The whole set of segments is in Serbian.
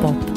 pop.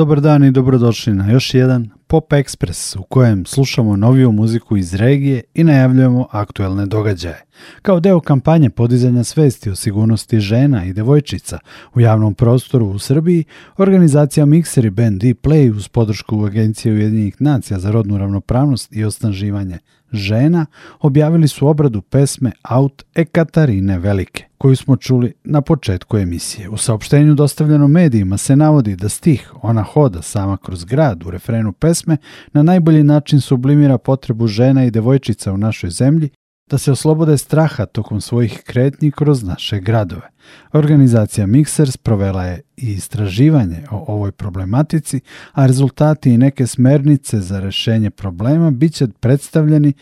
Dobar dan i dobrodošli na još jedan Pop Express u kojem slušamo noviju muziku iz regije i najavljujemo aktuelne događaje. Kao deo kampanje podizanja svesti o sigurnosti žena i devojčica u javnom prostoru u Srbiji, organizacija Mixer i Band D-Play uz podršku Agencije Ujedinjenih nacija za rodnu ravnopravnost i osnaživanje žena objavili su obradu pesme Out Ekatarine Velike, koju smo čuli na početku emisije. U saopštenju dostavljenom medijima se navodi da stih Ona hoda sama kroz grad u refrenu pesme na najbolji način sublimira potrebu žena i devojčica u našoj zemlji da se oslobode straha tokom svojih kretnji kroz naše gradove. Organizacija Mixers provela je i istraživanje o ovoj problematici, a rezultati i neke smernice za rješenje problema bit će predstavljeni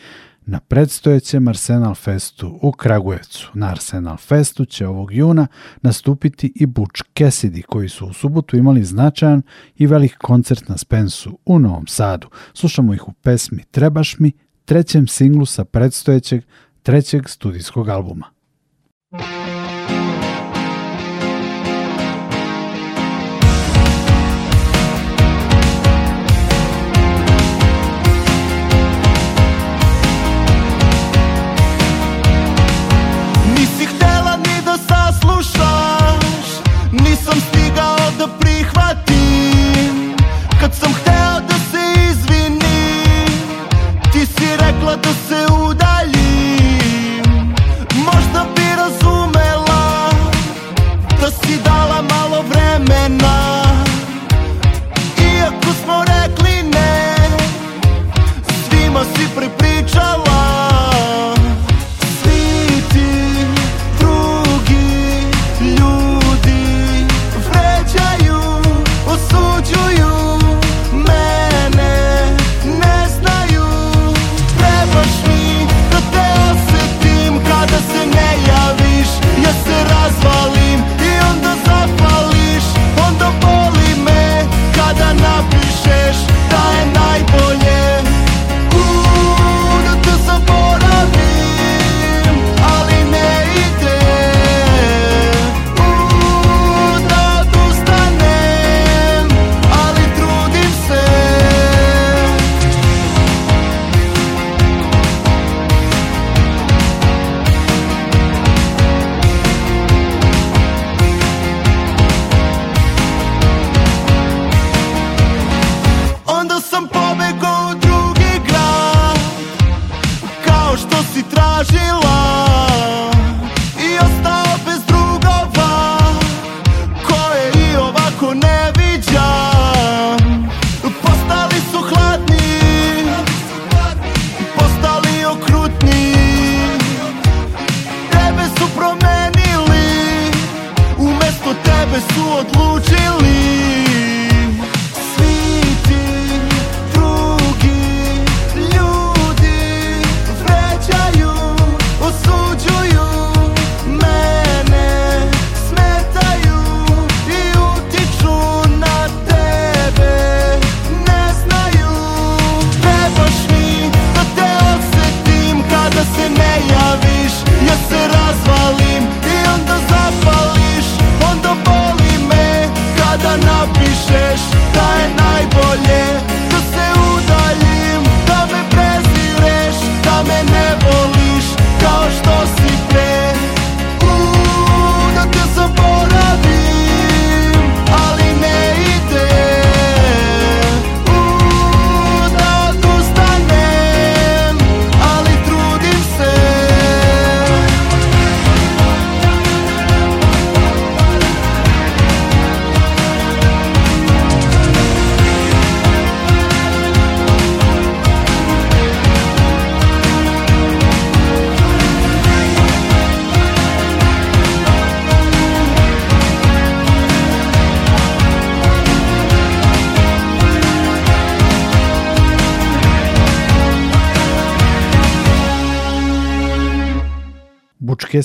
na predstojećem Arsenal Festu u Kragujevcu. Na Arsenal Festu će ovog juna nastupiti i Butch kesidi, koji su u subotu imali značajan i velik koncert na Spensu u Novom Sadu. Slušamo ih u pesmi Trebaš mi trećem singlu sa predstojećeg trećeg studijskog albuma.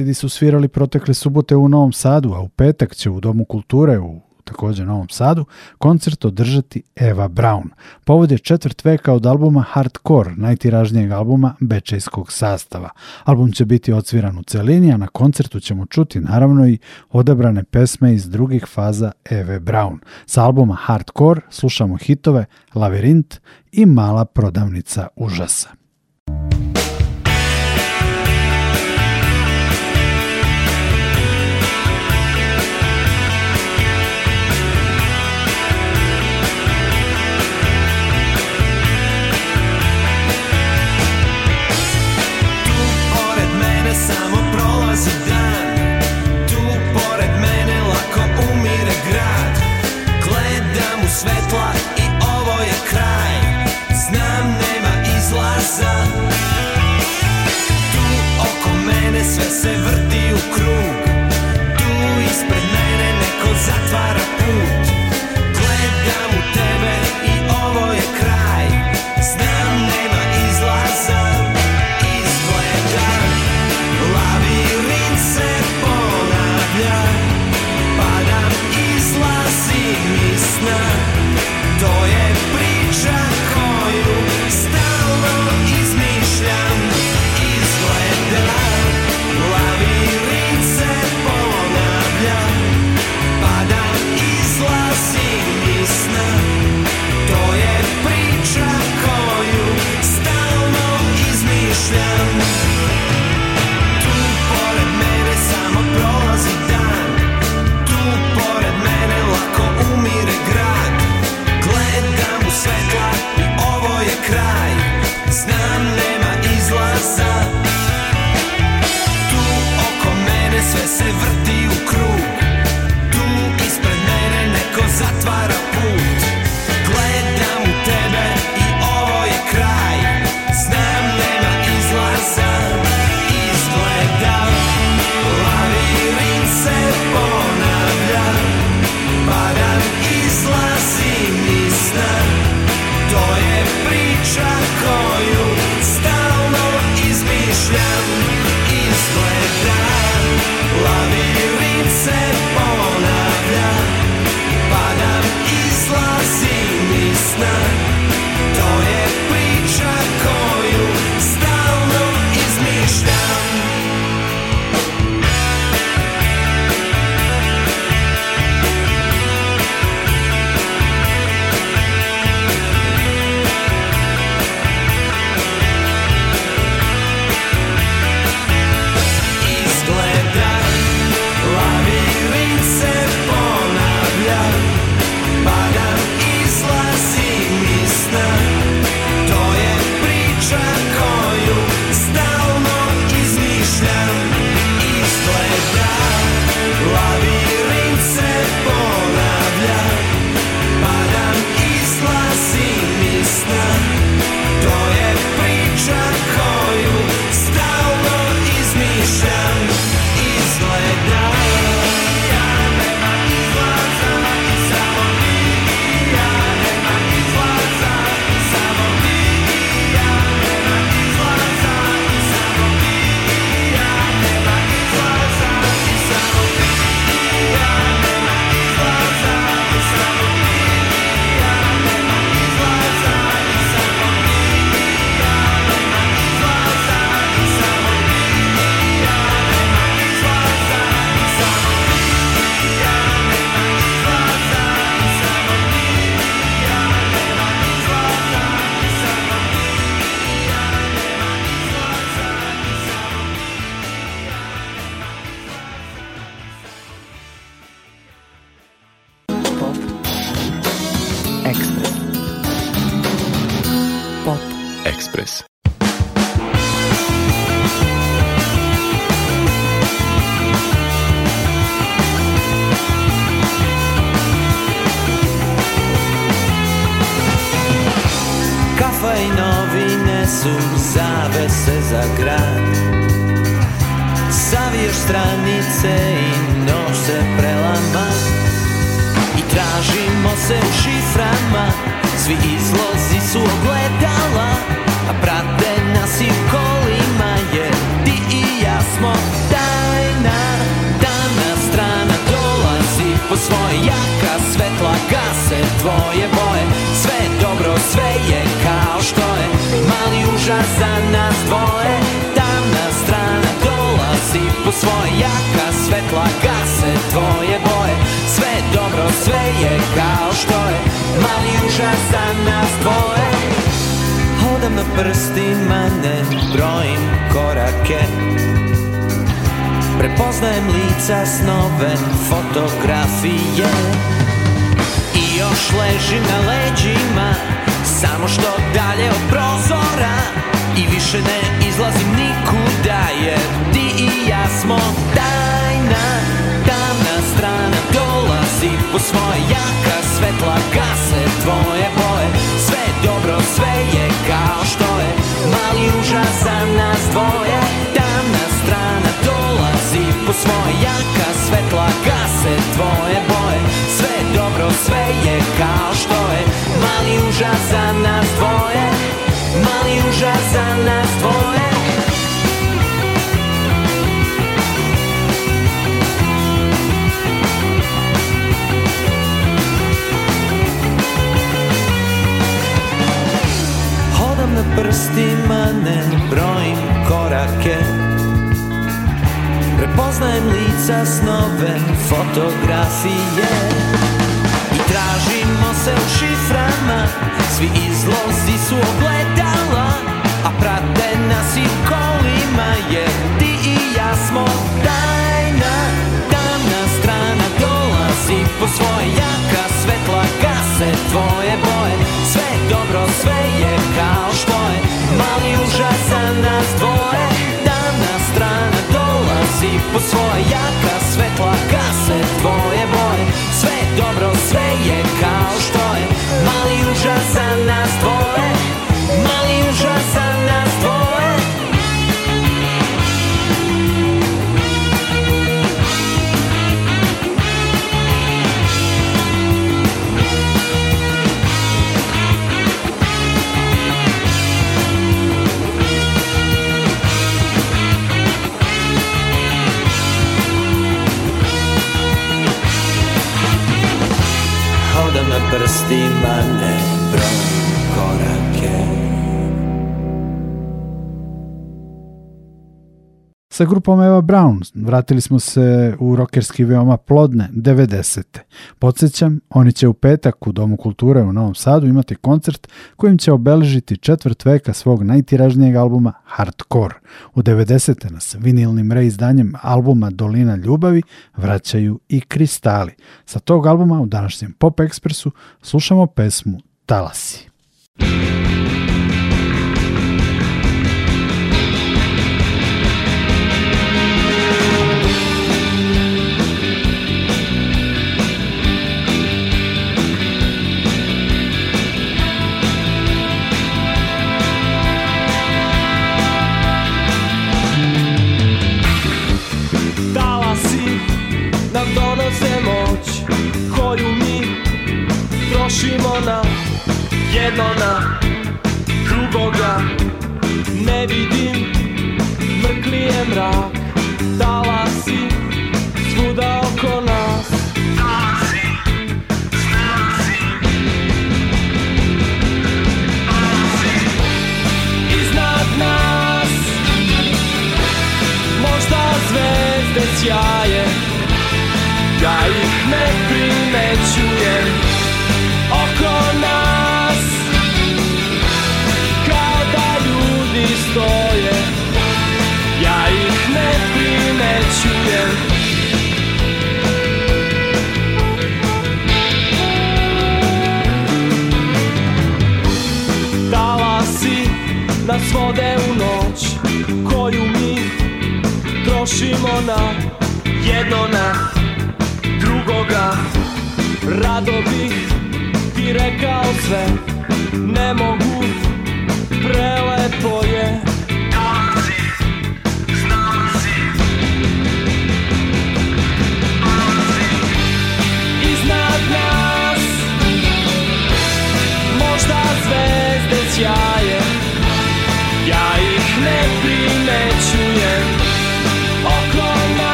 Abesidi su svirali protekle subote u Novom Sadu, a u petak će u Domu kulture u također Novom Sadu, koncert održati Eva Brown. Povod je četvrt veka od albuma Hardcore, najtiražnijeg albuma bečejskog sastava. Album će biti odsviran u celini, a na koncertu ćemo čuti naravno i odabrane pesme iz drugih faza Eve Brown. Sa albuma Hardcore slušamo hitove lavirint i Mala prodavnica užasa. i ovo je kraj Znam nema izlaza Tu oko mene sve se vrti u krug Tu ispred mene neko zatvara put užas za nas dvoje Mali užas za nas dvoje Hodam na prstima, ne brojim korake Prepoznajem lica, snove, fotografije I tražim Skrivamo se u šiframa Svi izlozi su ogledala A prate nas i kolima je, ti i ja smo tajna Tamna strana dolazi po svoje jaka Svetla gase tvoje boje Sve dobro, sve je kao što je Mali užas za nas dvoje Tamna strana dolazi po svoje jaka Svetla na prstima ne brojim korake sa grupom Eva Brown. Vratili smo se u rokerski veoma plodne 90. Podsećam, oni će u petak u Domu kulture u Novom Sadu imati koncert kojim će obeležiti četvrt veka svog najtiražnijeg albuma Hardcore. U 90. nas vinilnim reizdanjem albuma Dolina ljubavi vraćaju i kristali. Sa tog albuma u današnjem Pop Ekspresu slušamo pesmu Talasi. Talasi. Redlona, drugoga, Ne vidim, mrkli je mrak Talasi, svuda oko nas Talasi, talasi Talasi Iznad nas Možda zvezde sjaje Ja ih ne primećujem nas vode u noć koju mi trošimo na jedno na drugoga Rado bih ti rekao sve, ne mogu, prelepo je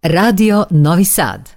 Radio Novi Sad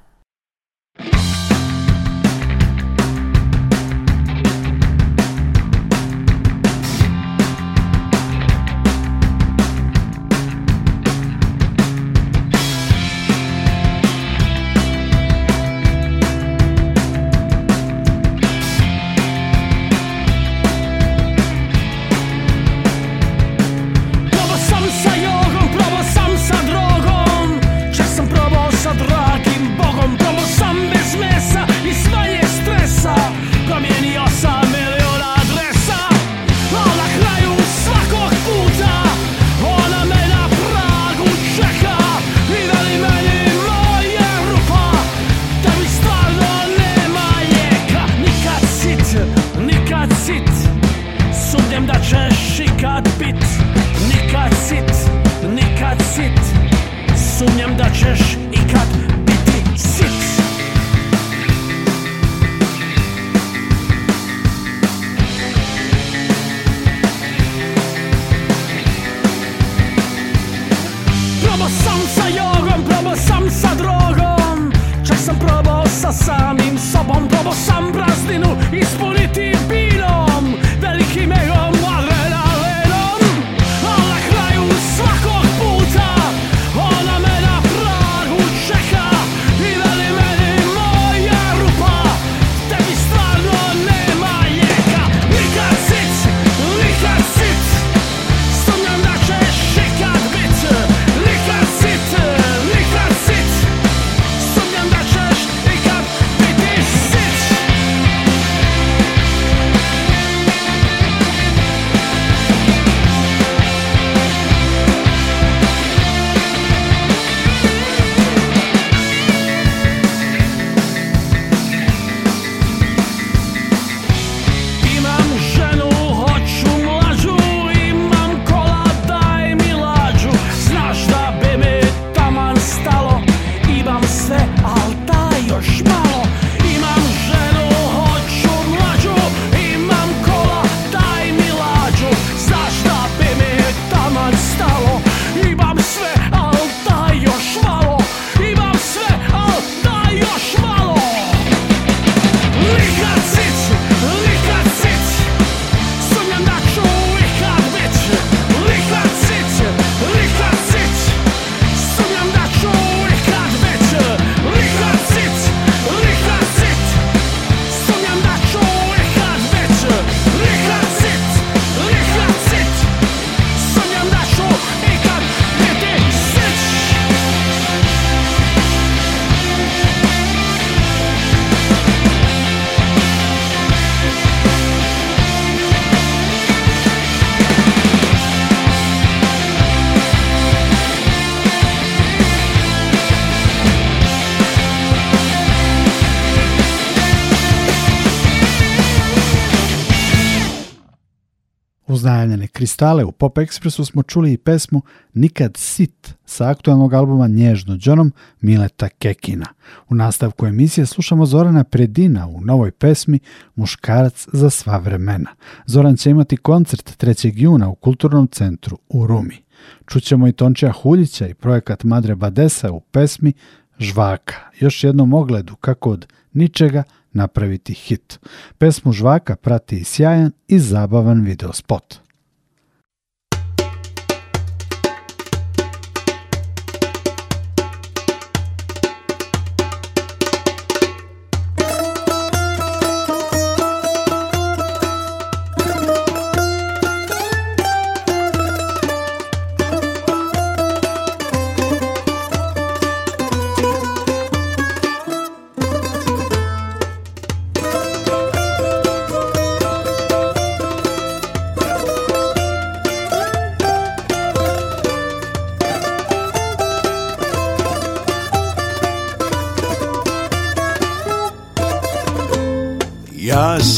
najavljene kristale u Pop Expressu smo čuli i pesmu Nikad sit sa aktualnog albuma Nježno Johnom Mileta Kekina. U nastavku emisije slušamo Zorana Predina u novoj pesmi Muškarac za sva vremena. Zoran će imati koncert 3. juna u Kulturnom centru u Rumi. Čućemo i Tončija Huljića i projekat Madre Badesa u pesmi Žvaka. Još jednom ogledu kako od ničega – napraviti hit. Pesmu Žvaka prati i sjajan i zabavan video spot.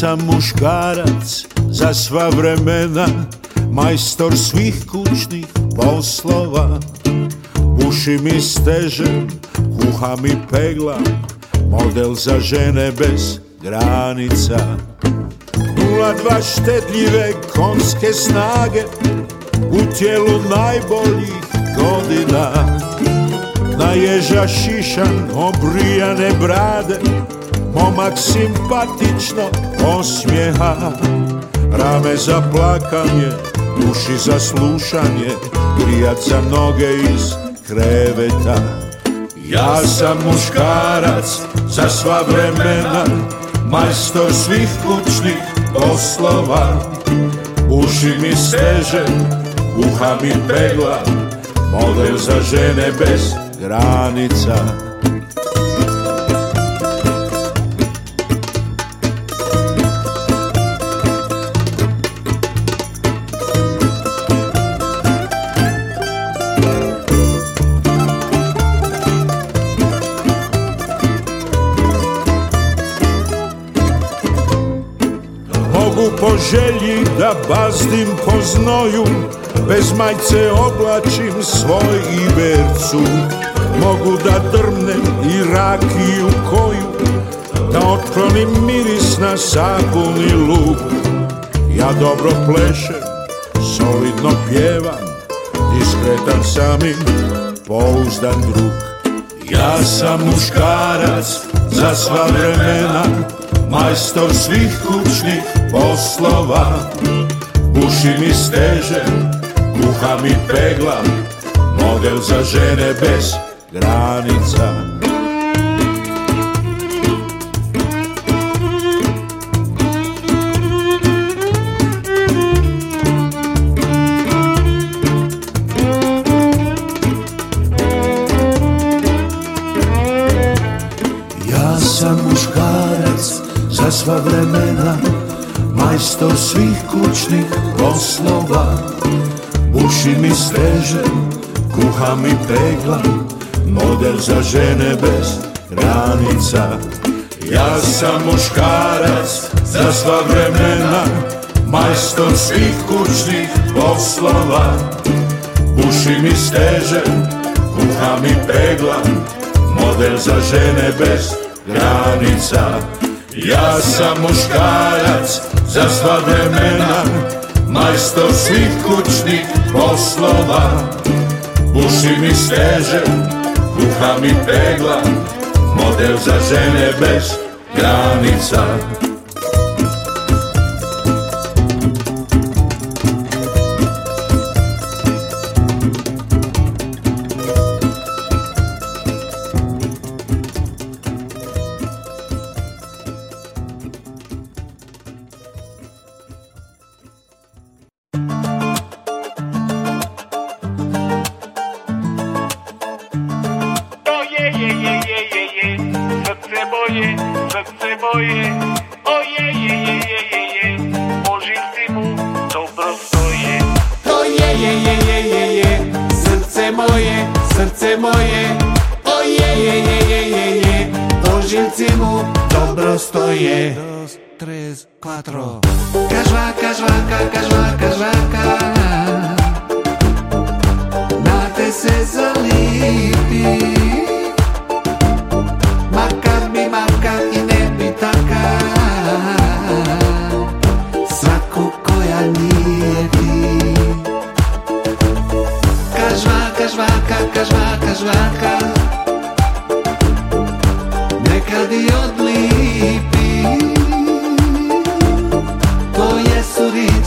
sam muškarac za sva vremena Majstor svih kućnih poslova Uši mi stežem, kuham mi peglam Model za žene bez granica Nula dva štedljive konske snage U tijelu najboljih godina ježa šišan, obrijane brade Momak simpatično osmijeha Rame za plakanje, duši za slušanje Grijat za noge iz kreveta Ja sam muškarac za sva vremena Majstor svih kućnih poslova Uši mi steže, uha mi pegla Model za žene bez granica baznim bazdim po znoju Bez majce oblačim svoj i Mogu da drmnem i rakiju koju Da otklonim miris na sakun i luk Ja dobro plešem, solidno pjevam Diskretan sam i pouzdan drug Ja sam muškarac za sva vremena Majstor svih kućnih poslova Uši mi steže, kuha mi pegla, Model za žene bez granica Ja sam muškarac za sva vremena Majstor svih kućnih poslova Buši mi steže, kuha mi pegla Model za žene bez granica Ja sam muškarac za sva vremena Majstor svih kućnih poslova Buši mi steže, kuha mi pegla Model za žene bez granica ja sam muškarac za sva vremena Majstor svih kućnih poslova Buši mi steže, kuha mi pegla Model za žene bez granica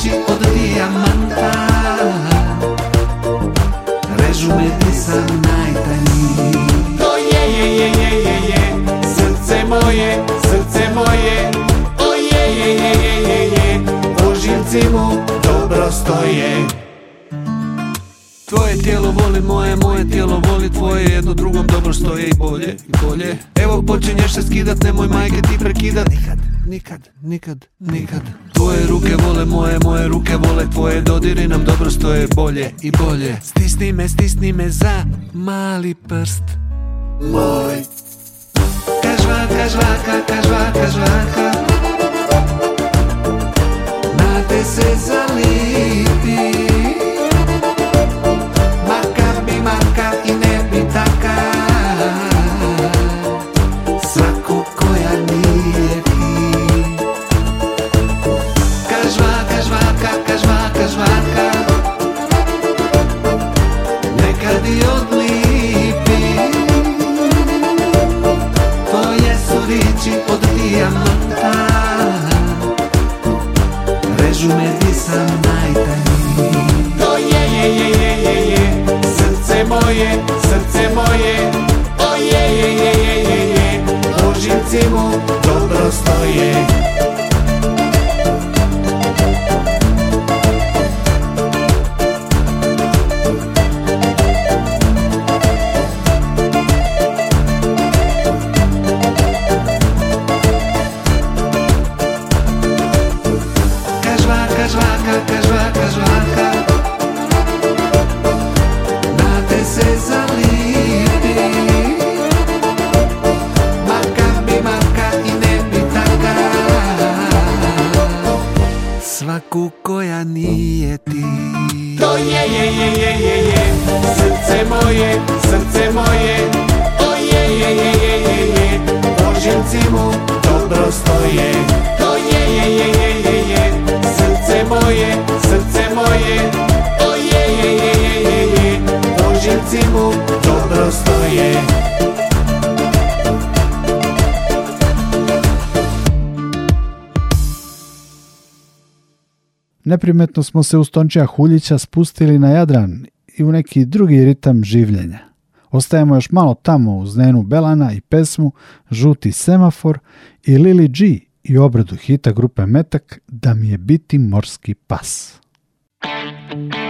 veći od dijamanta Režu me sam najtanji To je, je, je, je, je, je Srce moje, srce moje O je, je, je, je, je, je O živci mu dobro stoje Tvoje tijelo voli moje, moje tijelo voli tvoje Jedno drugom dobro stoje i bolje, bolje Evo počinješ se skidat, nemoj majke ti prekidat Nikad nikad, nikad, nikad Tvoje ruke vole moje, moje ruke vole tvoje Dodiri nam dobro stoje bolje i bolje Stisni me, stisni me za mali prst Moj Kažvaka, žvaka, kažvaka, žvaka Na te se zalipi sam To je, je, je, je, je, Srce moje, srce moje O je, je, je, je, je, je mu dobro stoje Neprimetno smo se uz stončija Huljića spustili na Jadran i u neki drugi ritam življenja. Ostajemo još malo tamo uz Nenu Belana i pesmu Žuti semafor i Lili G i obradu hita grupe Metak Da mi je biti morski pas.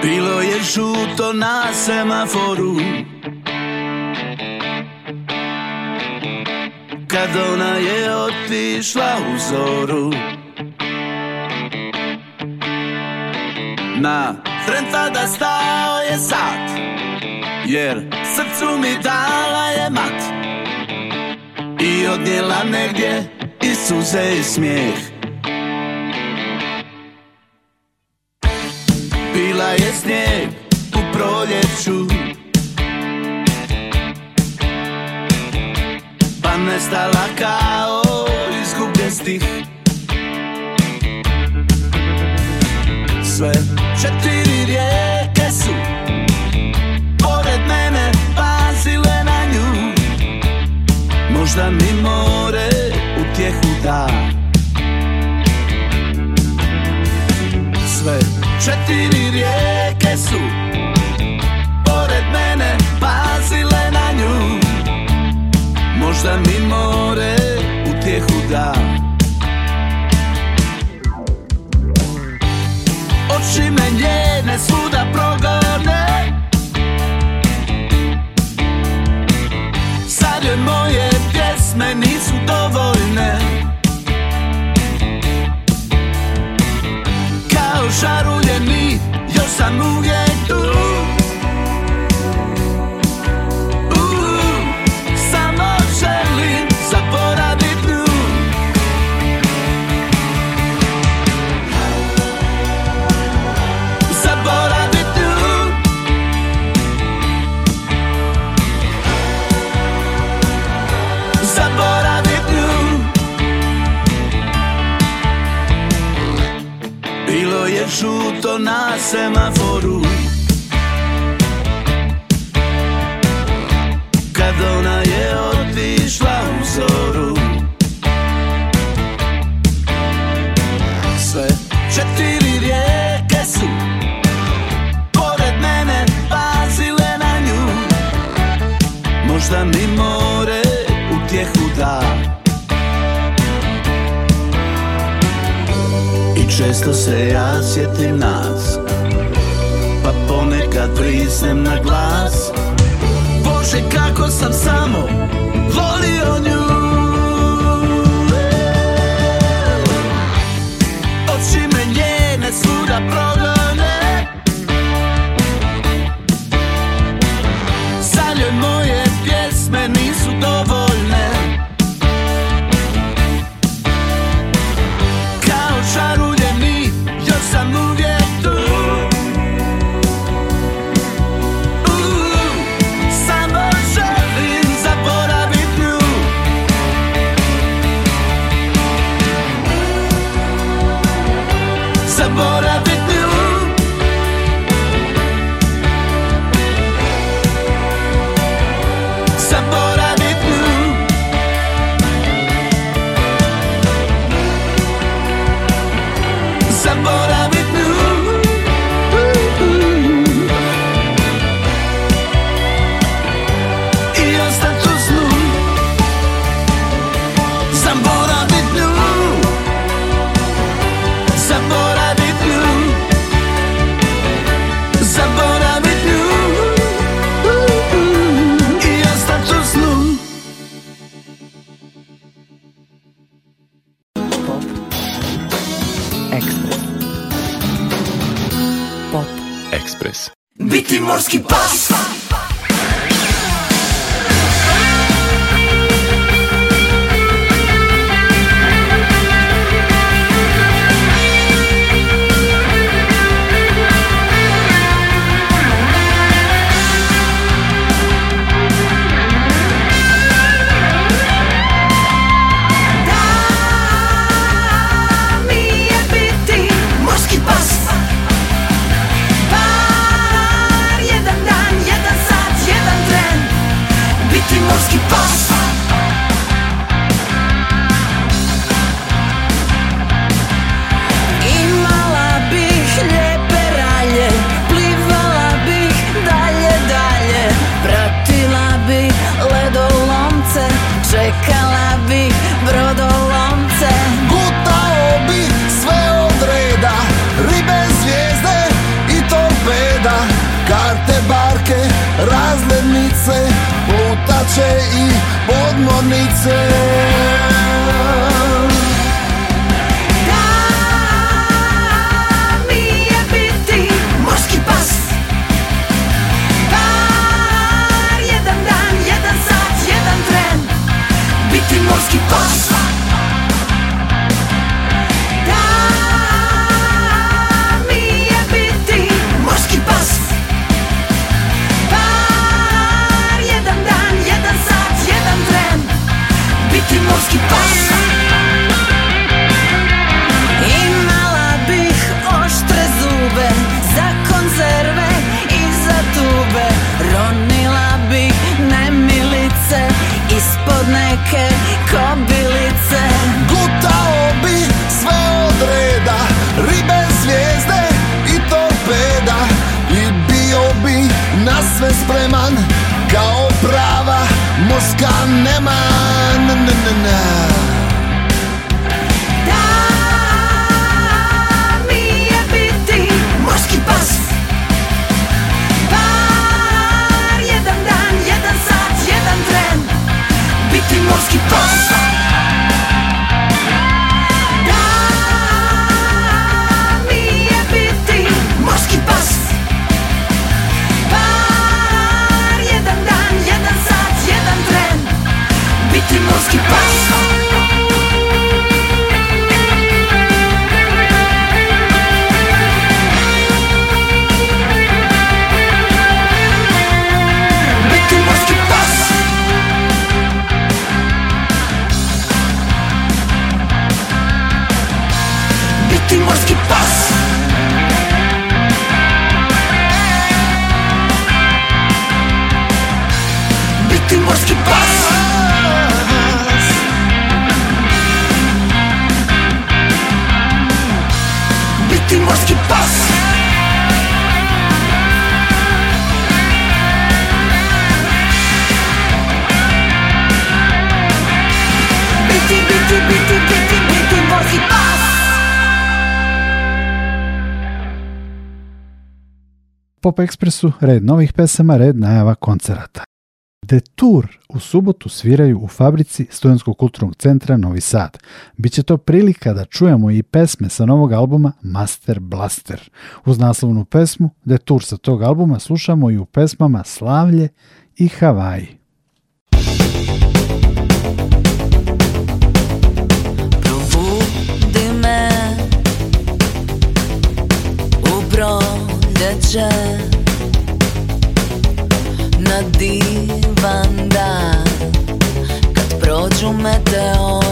Bilo je žuto na semaforu Kad ona je otišla u zoru na Srenca da stao je sad. Jer srcu mi dala je mat I odnijela negdje i suze i smijeh Bila je snijeg u proljeću Pa nestala kao izgubljen stih Četiri rijeke su Pored mene pazile na nju Možda mi more utjehu da Sve četiri rijeke su Pored mene pazile na nju Možda mi more utjehu da ljene svuda progone Sad joj moje pjesme nisu dovoljne Kao mi još sam uvijek semaforu Kad ona je otišla u zoru Sve četiri rijeke su Pored mene pazile na nju Možda mi more utjehu da I često se ja sjetim nas kad prisnem na glas Bože kako sam samo volio nju Pop ekspresu red novih pesama, red najava koncerata. Tour u subotu sviraju u fabrici Studentskog kulturnog centra Novi Sad. Biće to prilika da čujemo i pesme sa novog albuma Master Blaster. Uz naslovnu pesmu Detour sa tog albuma slušamo i u pesmama Slavlje i Havaji. leže na divan dan Kad prođu meteori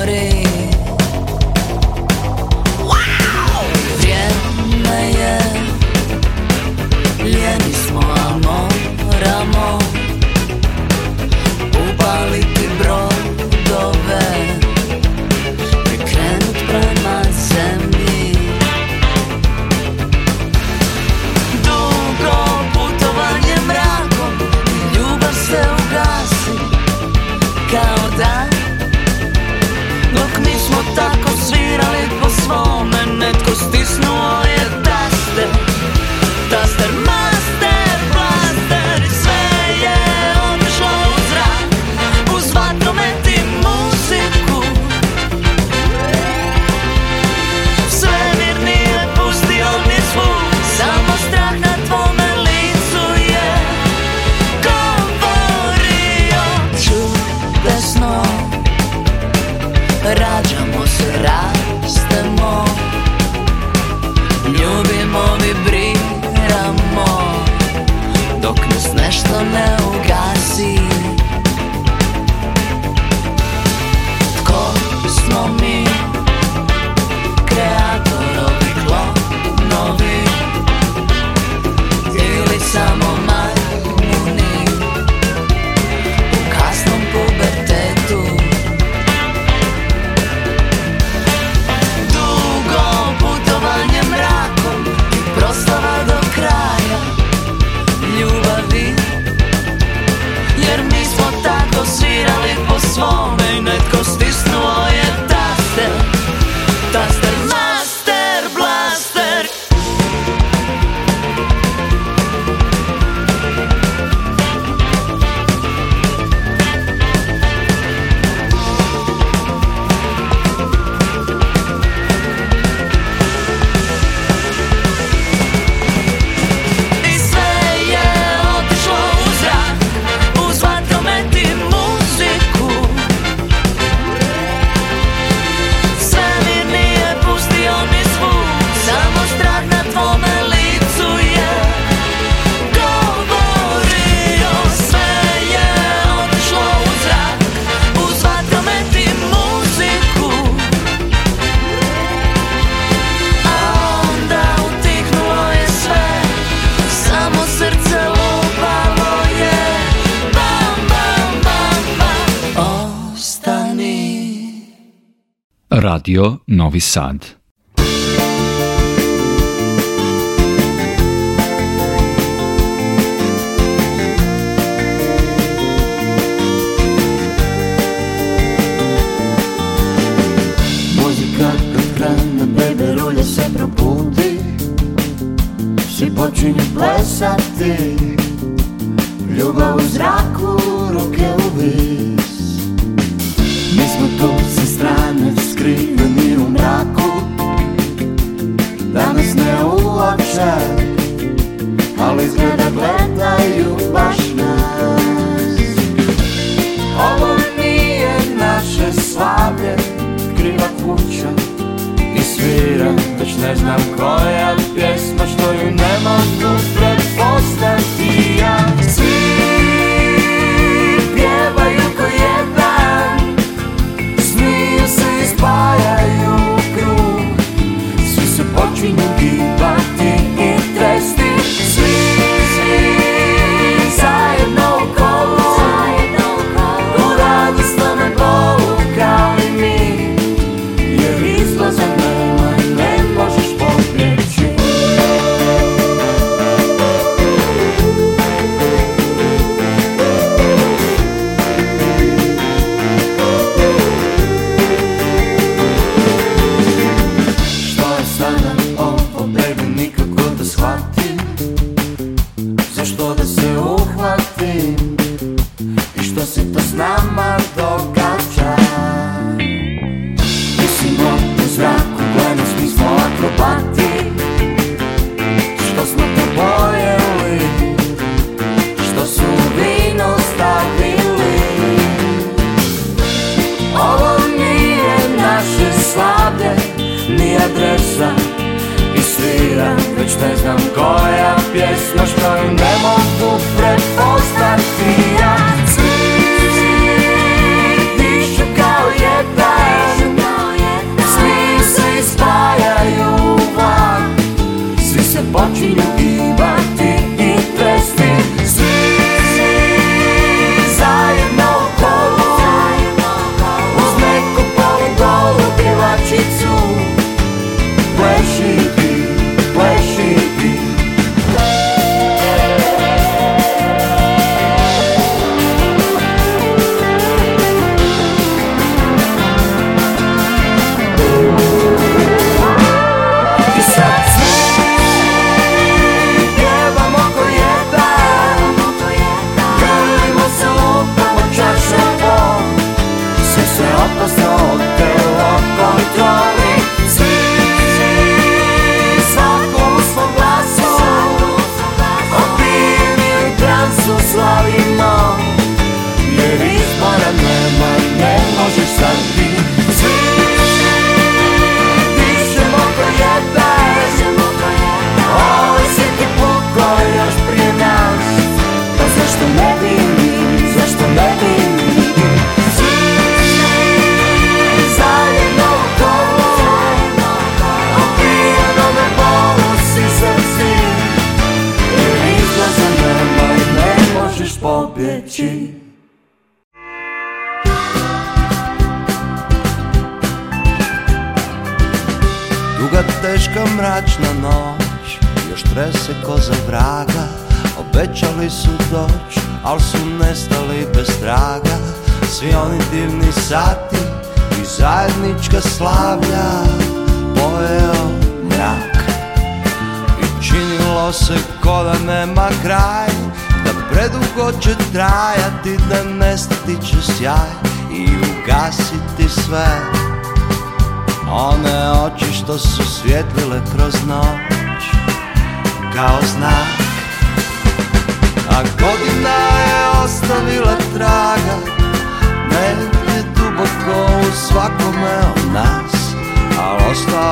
Radio Novi Sad.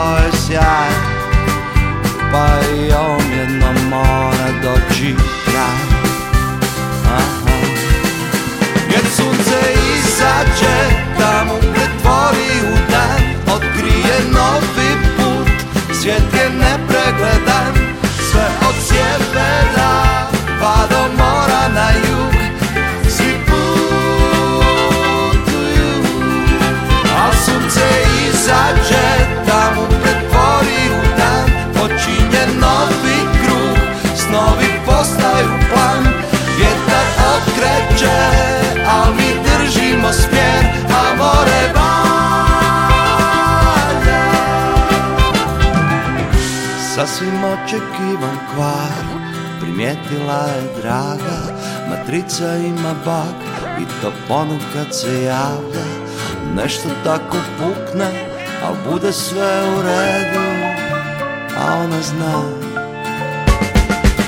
force. Yeah. neočekivan kvar Primijetila je draga, matrica ima bak I to ponukad se javlja, nešto tako pukne Al bude sve u redu, a ona zna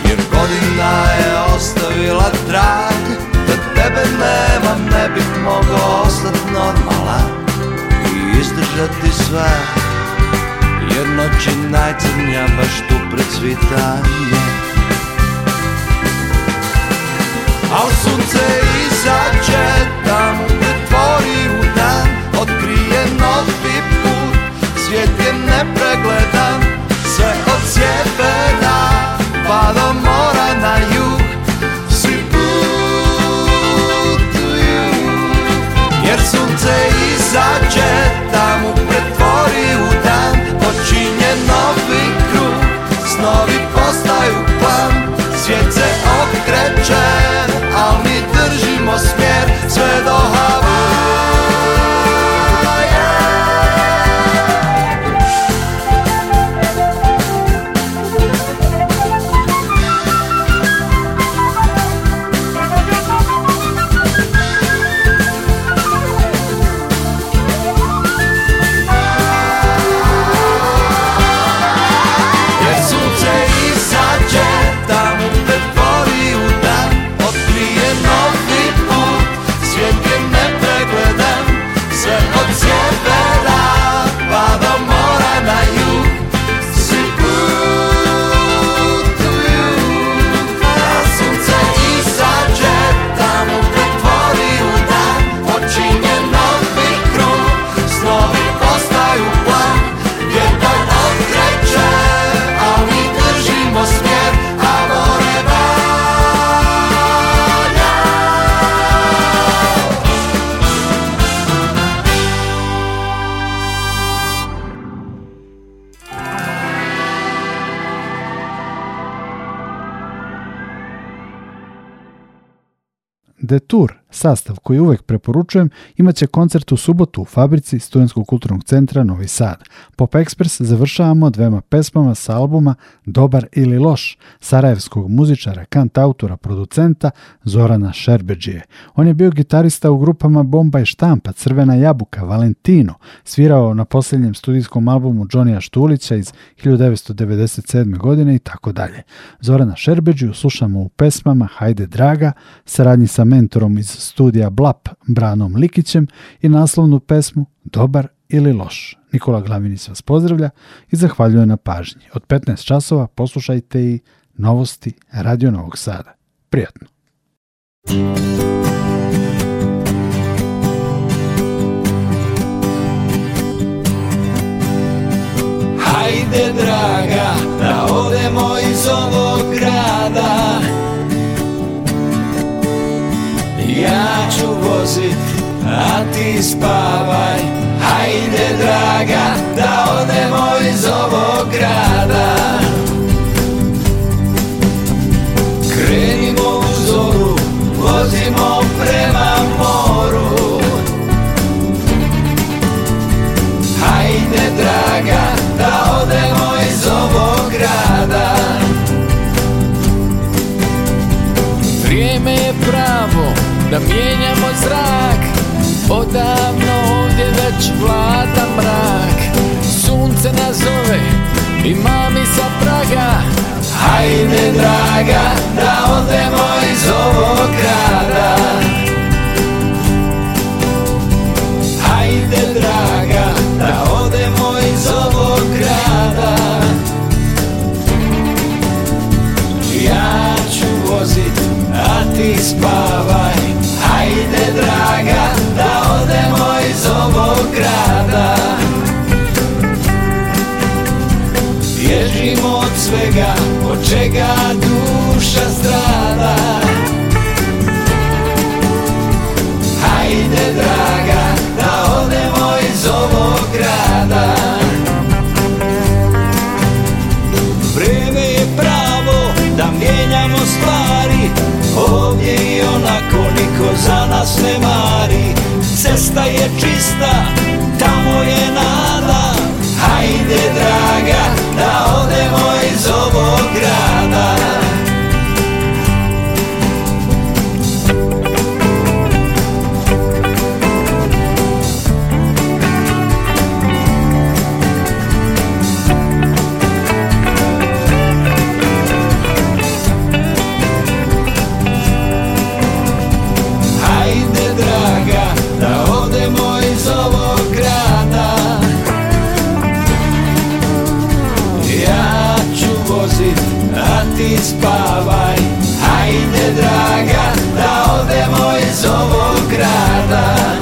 Jer godina je ostavila trag Da tebe nemam ne bih mogao ostati normalan I izdržati sve jer noći je najcrnja baš tu pred A Al sunce izađe tamo gdje tvori u dan Otkrije novi put, svijet je nepregledan Sve od sjevera pa do mora na jug Svi putuju Jer sunce izađe de tur. sastav koji uvek preporučujem imaće koncert u subotu u fabrici Studenskog kulturnog centra Novi Sad. Pop Express završavamo dvema pesmama sa albuma Dobar ili loš sarajevskog muzičara, autora, producenta Zorana Šerbeđije. On je bio gitarista u grupama Bomba i štampa, Crvena jabuka, Valentino, svirao na posljednjem studijskom albumu Johnija Štulića iz 1997. godine i tako dalje. Zorana Šerbeđiju slušamo u pesmama Hajde draga, saradnji sa mentorom iz studija Blap Branom Likićem i naslovnu pesmu Dobar ili loš. Nikola Glavinić vas pozdravlja i zahvaljuje na pažnji. Od 15 časova poslušajte i novosti Radio Novog Sada. Prijatno! Hajde draga, da odemo iz ovog ja ću vozit, a ti spavaj Hajde draga, da odemo iz ovog grada Krenimo u zoru, vozimo prema da mijenjamo zrak Odavno ovdje već vlada mrak Sunce nas zove i mami sa praga Hajde draga da odemo iz ovog grada Hajde draga da odemo iz ovog grada Ja ću vozit, a ti spavaj draga, da odemo iz ovog grada od svega, od čega duša strada Hajde draga, da odemo iz ovog grada Vreme je pravo, da mijenjamo stvar ovdje i onako niko za nas ne mari Cesta je čista, tamo je nada Hajde draga, da odemo iz ovog grada spavaj ajde draga, da odemo iz ovog grada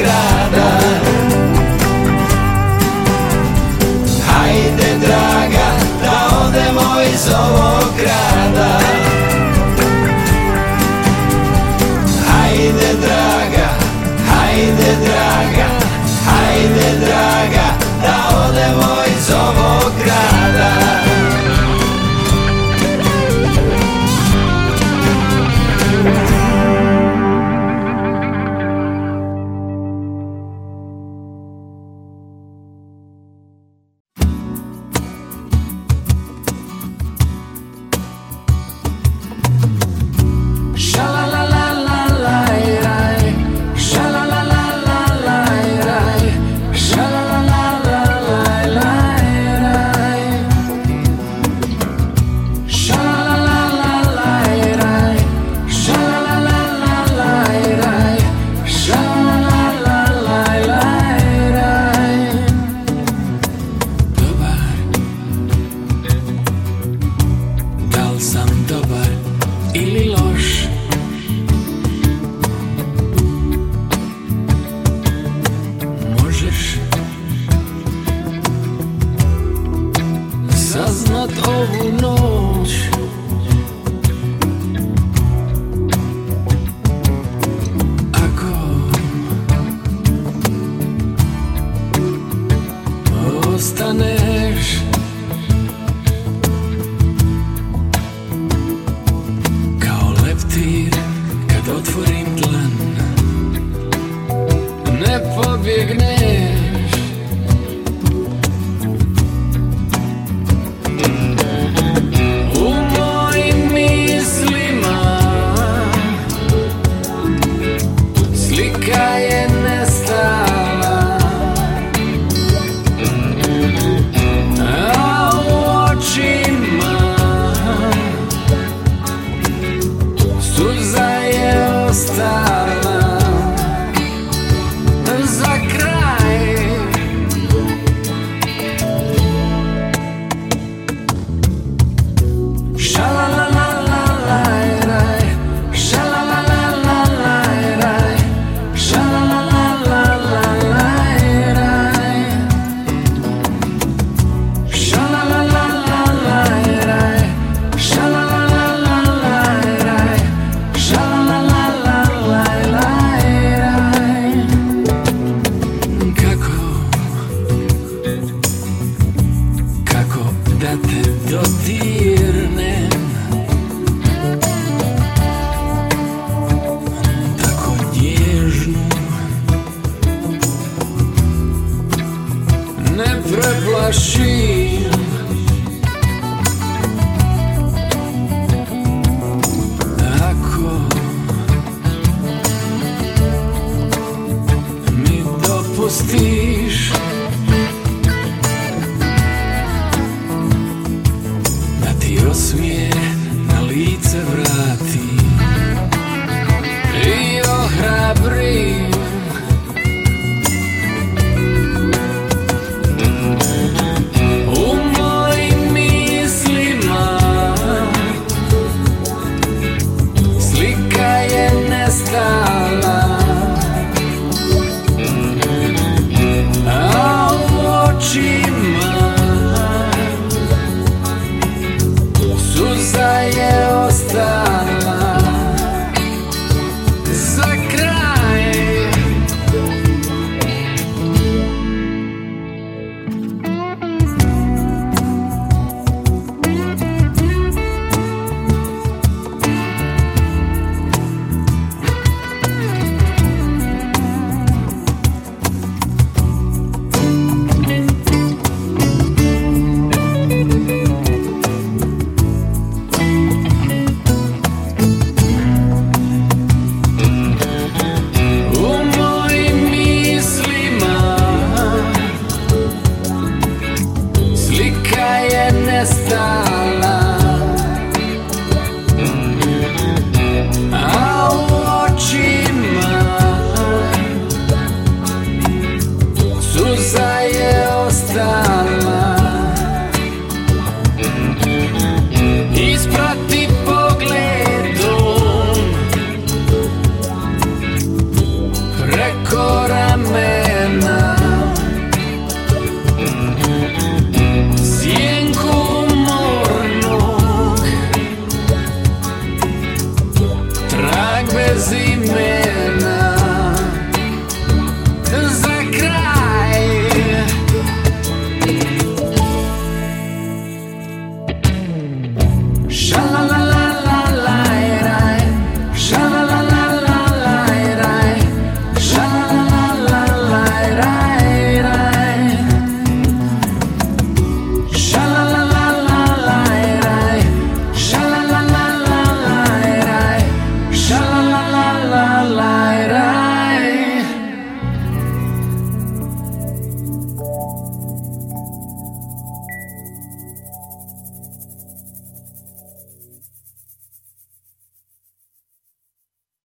grada Hajde draga da odemo iz ovog grada Hajde draga, hajde draga, hajde draga da odemo iz ovog grada